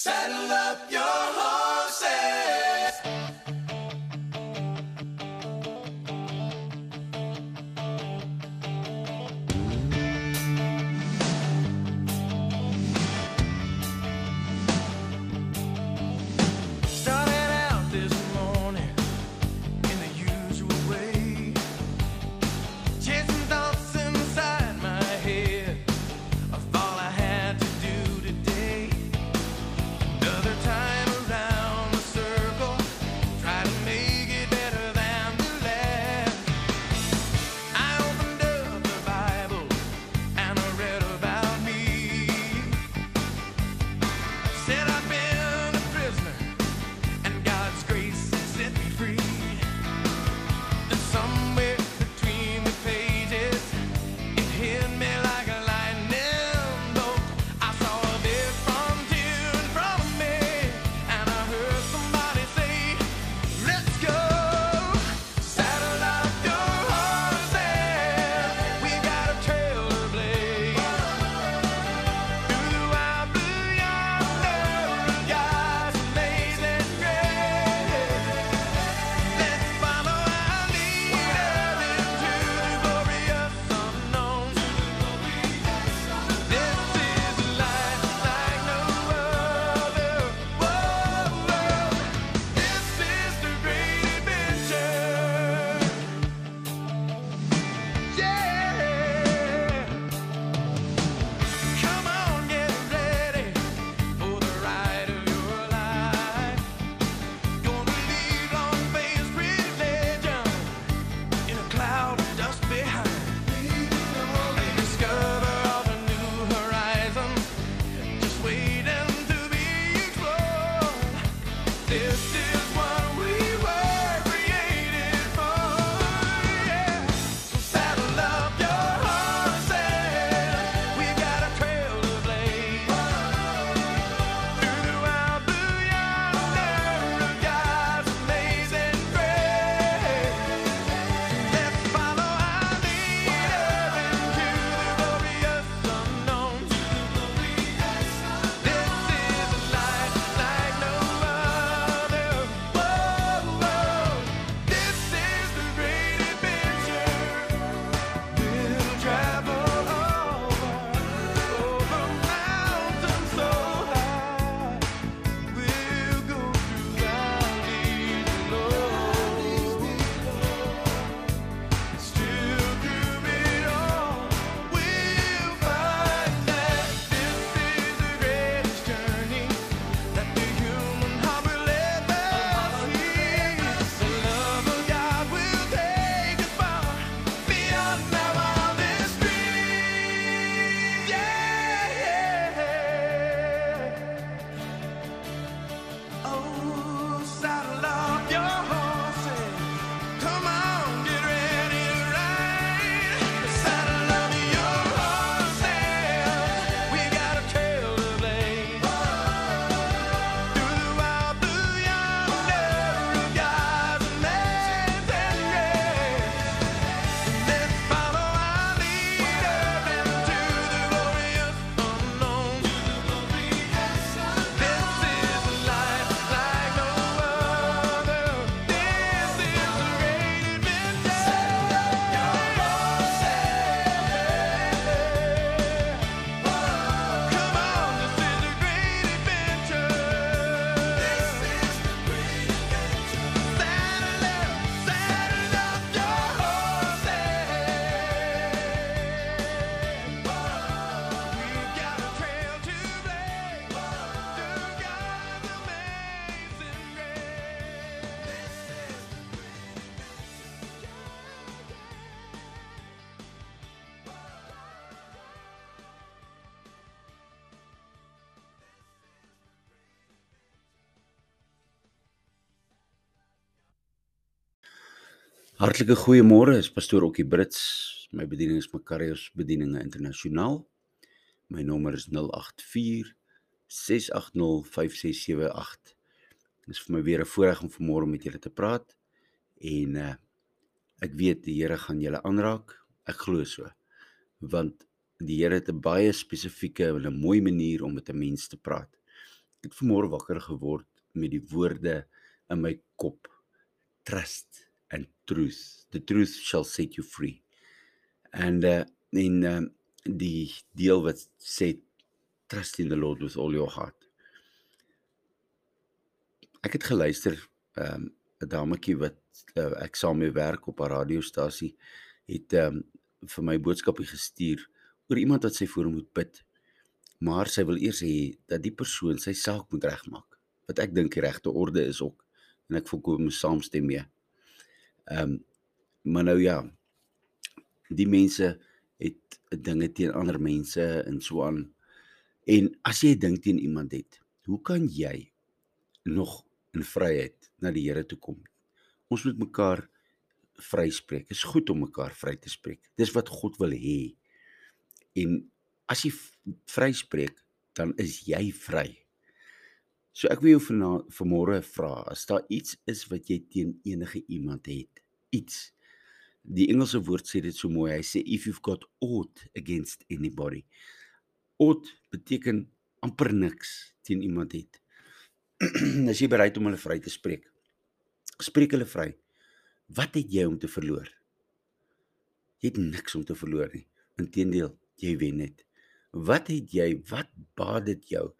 Saddle up your horses. Hartlike goeiemôre, is pastoor Okkie Brits. My bediening is Makarios Bedieninge Internasionaal. My nommer is 084 680 5678. Dis vir my weer 'n voorreg om vanmôre met julle te praat en uh ek weet die Here gaan julle aanraak. Ek glo so. Want die Here het 'n baie spesifieke en 'n mooi manier om met 'n mens te praat. Ek het vanmôre wakker geword met die woorde in my kop. Trust truth. The truth shall set you free. En uh en uh, die deel wat sê trust in the Lord with all your heart. Ek het geluister ehm um, 'n dametjie wat uh, ek saam mee werk op 'n radiostasie het ehm um, vir my boodskapie gestuur oor iemand wat sy voor moet bid. Maar sy wil eers hê dat die persoon sy saak moet regmaak. Wat ek dink die regte orde is ook en ek volkom saamstem mee. Ehm um, maar nou ja, die mense het dinge teen ander mense en so aan. En as jy dink teen iemand het, hoe kan jy nog in vryheid na die Here toe kom? Ons moet mekaar vryspreek. Dit is goed om mekaar vry te spreek. Dis wat God wil hê. En as jy vryspreek, dan is jy vry. So ek wil jou vanmôre vra, as daar iets is wat jy teen enige iemand het, iets Die Engelse woord sê dit so mooi. Hy sê if you've got ought against anybody. Ought beteken amper niks teen iemand het. As jy bereid om hulle vry te spreek. Spreek hulle vry. Wat het jy om te verloor? Jy het niks om te verloor nie. Inteendeel, jy wen net. Wat het jy? Wat baat dit jou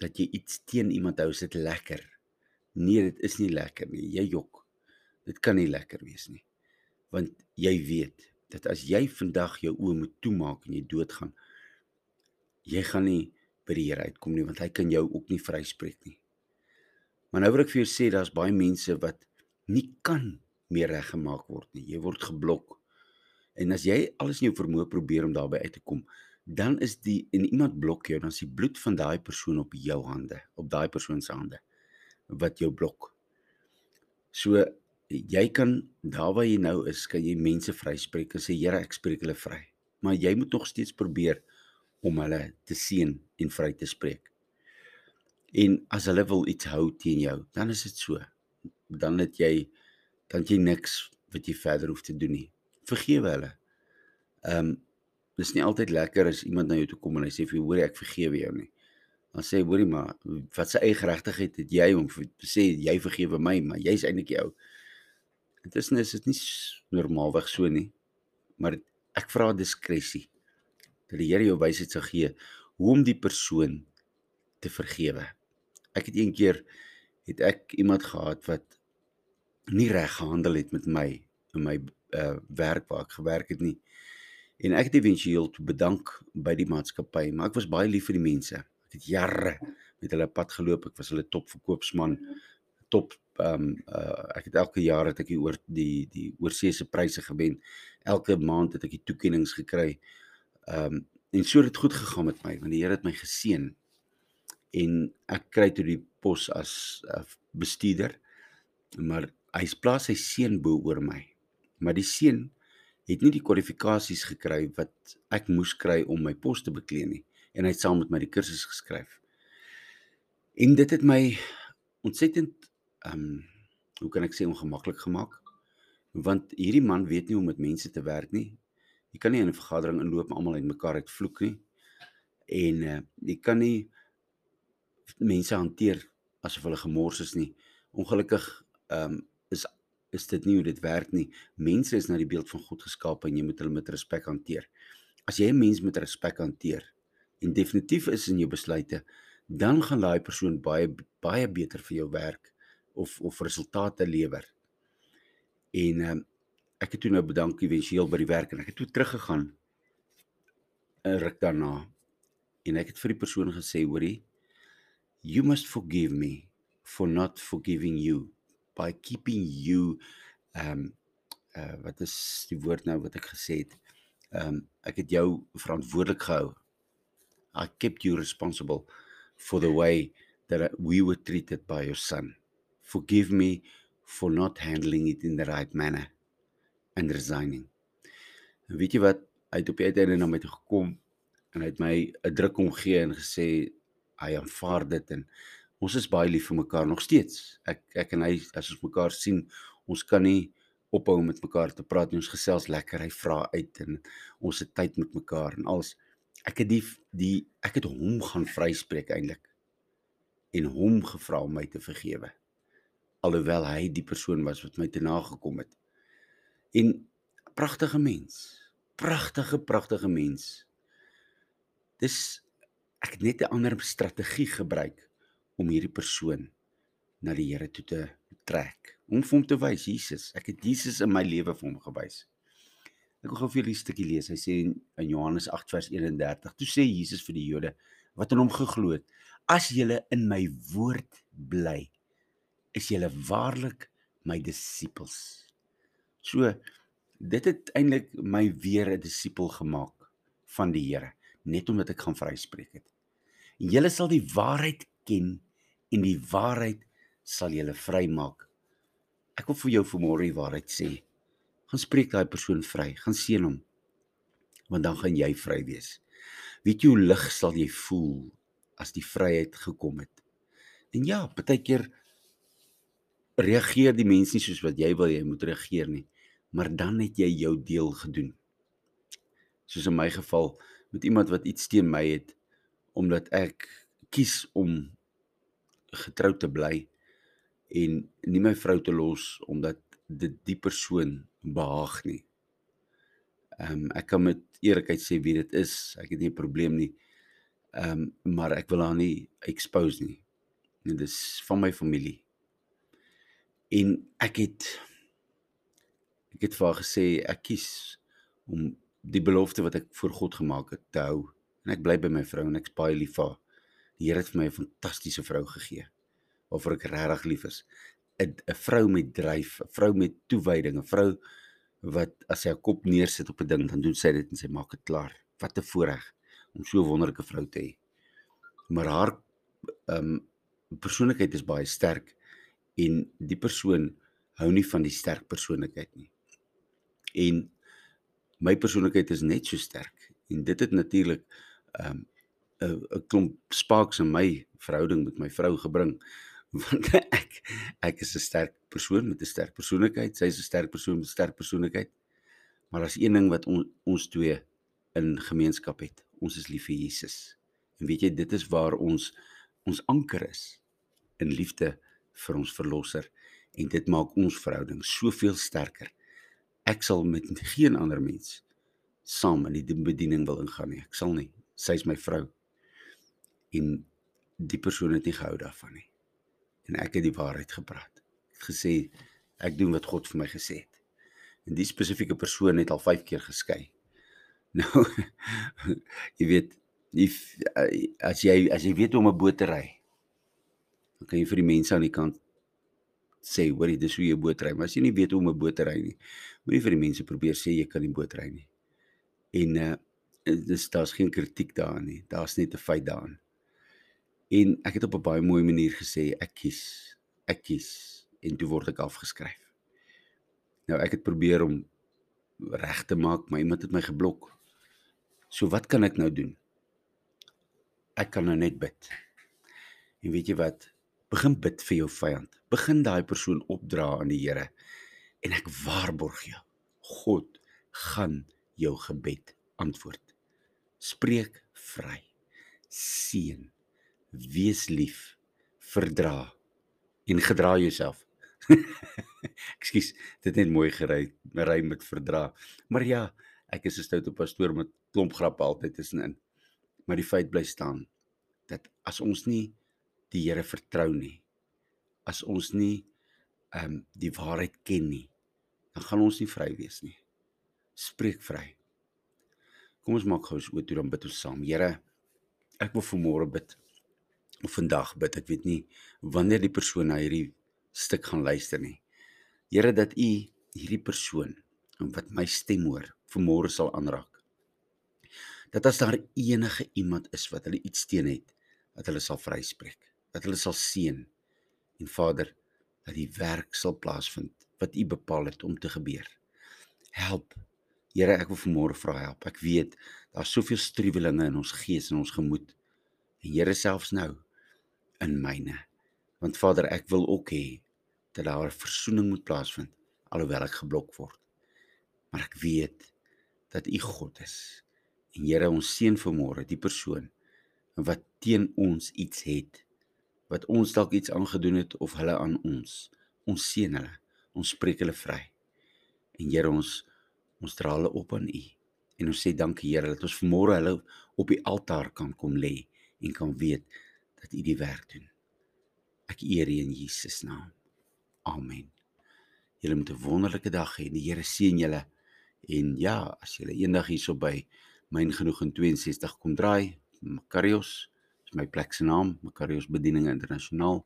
dat jy iets teen iemand hou? Is dit lekker? Nee, dit is nie lekker nie. Jy jok. Dit kan nie lekker wees nie want jy weet dat as jy vandag jou oë moet toemaak en jy doodgaan jy gaan nie by die Here uitkom nie want hy kan jou ook nie vryspreek nie maar nou wil ek vir jou sê daar's baie mense wat nie kan meer reggemaak word nie jy word geblok en as jy alles in jou vermoë probeer om daarby uit te kom dan is die en iemand blok jou dan is die bloed van daai persoon op jou hande op daai persoon se hande wat jou blok so jy kan daar waar jy nou is, kan jy mense vryspreek en sê Here, ek spreek hulle vry. Maar jy moet nog steeds probeer om hulle te seën en vry te spreek. En as hulle wil iets hou teen jou, dan is dit so. Dan het jy dan jy niks wat jy verder hoef te doen nie. Vergewe hulle. Ehm um, dis nie altyd lekker as iemand na jou toe kom en hy sê vir jou, hoor ek vergewe jou nie. Dan sê hoorie maar, wat se eie geregtigheid het jy om te sê jy vergewe my, maar jy's eintlik jou. Intussen is dit nie normaalweg so nie. Maar ek vra diskresie dat die Here jou wysheid sal gee hoe om die persoon te vergewe. Ek het een keer het ek iemand gehad wat nie reg gehandel het met my in my uh werk waar ek gewerk het nie. En ek het éventueel te bedank by die maatskappy, maar ek was baie lief vir die mense. Ek het jare met hulle pad geloop. Ek was hulle topverkoopsman, top ehm um, uh, ek het elke jaar het ek die oor die die oorseese pryse gewen. Elke maand het ek die toekenninge gekry. Ehm um, en so het dit goed gegaan met my want die Here het my geseën. En ek kry toe die pos as uh, bestuurder. Maar hy plaas sy seën bo oor my. Maar die seën het nie die kwalifikasies gekry wat ek moes kry om my pos te beklee nie en hy het saam met my die kursus geskryf. En dit het my ontsettend ehm um, hoe kan ek sê ongemaklik gemaak? Want hierdie man weet nie hoe om met mense te werk nie. Jy kan nie in 'n vergadering inloop en almal uitmekaar uitvloek nie. En uh, jy kan nie mense hanteer asof hulle gemors is nie. Ongelukkig ehm um, is dit nie hoe dit werk nie. Mense is na die beeld van God geskaap en jy moet hulle met respek hanteer. As jy 'n mens met respek hanteer en definitief is in jou besluite, dan gaan daai persoon baie baie beter vir jou werk of of resultate lewer. En ehm um, ek het toe nou bedank éventueel by die werk en ek het toe teruggegaan 'n ruk daarna en ek het vir die persoon gesê, hoorie, you must forgive me for not forgiving you by keeping you um, uh wat is die woord nou wat ek gesê het? Um, ek het jou verantwoordelik gehou. I kept you responsible for the way that we were treated by your son forgive me for not handling it in the right manner and resigning. En weet jy wat? Hy het op die uiteinde na my toe gekom en hy het my 'n druk omgee en gesê hy aanvaar dit en ons is baie lief vir mekaar nog steeds. Ek ek en hy as ons mekaar sien, ons kan nie ophou met mekaar te praat nie. Ons gesels lekker. Hy vra uit en ons het tyd met mekaar en alles. Ek het die die ek het hom gaan vryspreek eintlik en hom gevra om my te vergewe. Alhoewel hy die persoon was wat my te nagekom het. En pragtige mens. Pragtige pragtige mens. Dis ek het net 'n ander strategie gebruik om hierdie persoon na die Here toe te trek. Om vir hom te wys Jesus. Ek het Jesus in my lewe vir hom gewys. Ek wil gou vir julle 'n stukkie lees. Hy sê in, in Johannes 8 vers 31. Toe sê Jesus vir die Jode wat in hom geglo het: "As julle in my woord bly, is julle waarlik my disippels." So dit het eintlik my weer 'n disipel gemaak van die Here, net omdat ek gaan vryspreek het. En julle sal die waarheid ken en die waarheid sal julle vrymaak. Ek wil vir jou vanmôre die waarheid sê. Gaan spreek daai persoon vry, gaan seën hom. Want dan gaan jy vry wees. Weet jy hoe lig sal jy voel as die vryheid gekom het? En ja, baie keer reageer die mense nie soos wat jy wil jy moet reageer nie maar dan het jy jou deel gedoen. Soos in my geval met iemand wat iets teen my het omdat ek kies om getrou te bly en nie my vrou te los omdat dit die persoon behaag nie. Ehm um, ek kan met eerlikheid sê wie dit is. Ek het nie 'n probleem nie. Ehm um, maar ek wil haar nie expose nie. En dis van my familie. En ek het ek het vir haar gesê ek kies om die belofte wat ek voor God gemaak het te hou en ek bly by my vrou en ek's baie lief vir haar. Die Here het vir my 'n fantastiese vrou gegee waarvoor ek regtig lief is. 'n 'n vrou met dryf, 'n vrou met toewyding, 'n vrou wat as sy haar kop neersit op 'n ding, dan doen sy dit en sy maak dit klaar. Wat 'n voorreg om so 'n wonderlike vrou te hê. Maar haar ehm um, persoonlikheid is baie sterk en die persoon hou nie van die sterk persoonlikheid nie en my persoonlikheid is net so sterk en dit het natuurlik ehm um, 'n 'n klomp sparks in my verhouding met my vrou gebring. Want ek ek is 'n sterk persoon met 'n sterk persoonlikheid. Sy is 'n sterk persoon met 'n sterk persoonlikheid. Maar as een ding wat on, ons twee in gemeenskap het. Ons is lief vir Jesus. En weet jy dit is waar ons ons anker is in liefde vir ons verlosser. En dit maak ons verhouding soveel sterker. Ek sal met geen ander mens saam in die bediening wil ingaan nie. Ek sal nie. Sy is my vrou. En die persoon het nie gehou daarvan nie. En ek het die waarheid gepraat. Ek het gesê ek doen wat God vir my gesê het. En die spesifieke persoon het al 5 keer geskei. Nou jy weet as jy as jy weet hoe om 'n boot te ry, dan kan jy vir die mense aan die kant sê hoorie dis hoe jy 'n boot ry, maar as jy nie weet hoe om 'n boot te ry nie, moenie vir die mense probeer sê jy kan nie boot ry nie. En uh dis daar's geen kritiek daarin nie. Daar's net 'n feit daarin. En ek het op 'n baie mooi manier gesê ek kies, ek kies en toe word ek afgeskryf. Nou ek het probeer om reg te maak, maar iemand het my geblok. So wat kan ek nou doen? Ek kan nou net bid. En weet jy wat? Begin bid vir jou vyand. Begin daai persoon opdra aan die Here. En ek waarborg jou, God gaan jou gebed antwoord. Spreek vry. Seën. Wees lief. Verdra en gedra jouself. Ekskuus, dit het net mooi gery, ry met verdra. Maar ja, ek is 'n stoute pastoor met klomp grappe altyd tussenin. Maar die feit bly staan dat as ons nie die Here vertrou nie. As ons nie ehm um, die waarheid ken nie, dan gaan ons nie vry wees nie. Spreek vry. Kom ons maak gou so toe dan bid ons saam. Here, ek wil vanmôre bid of vandag bid. Ek weet nie wanneer die persoon na hierdie stuk gaan luister nie. Here dat U hierdie persoon wat my stem hoor, vanmôre sal aanraak. Dat as daar enige iemand is wat hulle iets teen het, dat hulle sal vryspreek dat hulle sal seën en Vader dat die werk sal plaasvind wat U bepaal het om te gebeur. Help. Here, ek wil vanmôre vra help. Ek weet daar's soveel struwelinge in ons gees en ons gemoed. En Here selfs nou in myne. Want Vader, ek wil ook hê dat daar 'n versoening moet plaasvind alhoewel ek geblok word. Maar ek weet dat U God is. En Here, ons seën vanmôre die persoon wat teen ons iets het wat ons dalk iets aangedoen het of hulle aan ons. Ons seën hulle. Ons spreek hulle vry. En Here ons ons dra hulle op aan U. En ons sê dankie Here dat ons vanmôre hulle op die altaar kan kom lê en kan weet dat U die werk doen. Ek eer U in Jesus naam. Amen. Julle moet 'n wonderlike dag hê. Die Here seën julle. En ja, as julle eendag hierso by myn genoeg in 62 kom draai, Makarios is my plek se naam, Makarios Bedieninge Internasionaal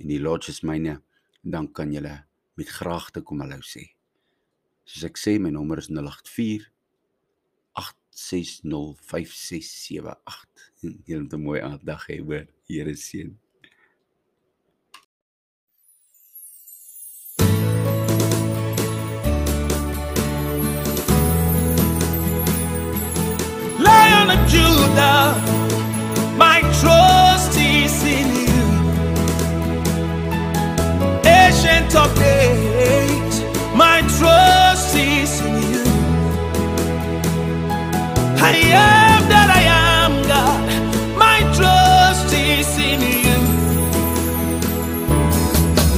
en die lodge is myne, dan kan julle met graagte kom hallo sê. Soos ek sê, my nommer is 084 8605678. Julle moet 'n mooi aanddag hê, hoor. Here seën. Lion of Judah, my trust is in you. Ancient of days, am that I am, God. My trust is in you.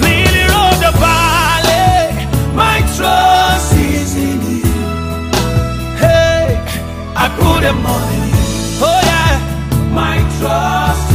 Lily of the valley, my trust is in you. Hey, I put them in you. Oh yeah, my trust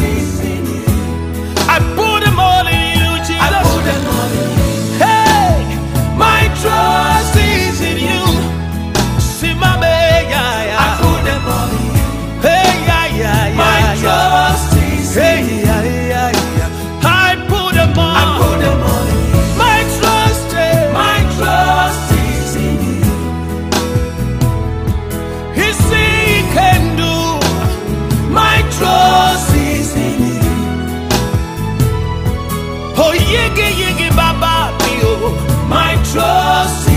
yiggy, yiggy, baba, yo. My trust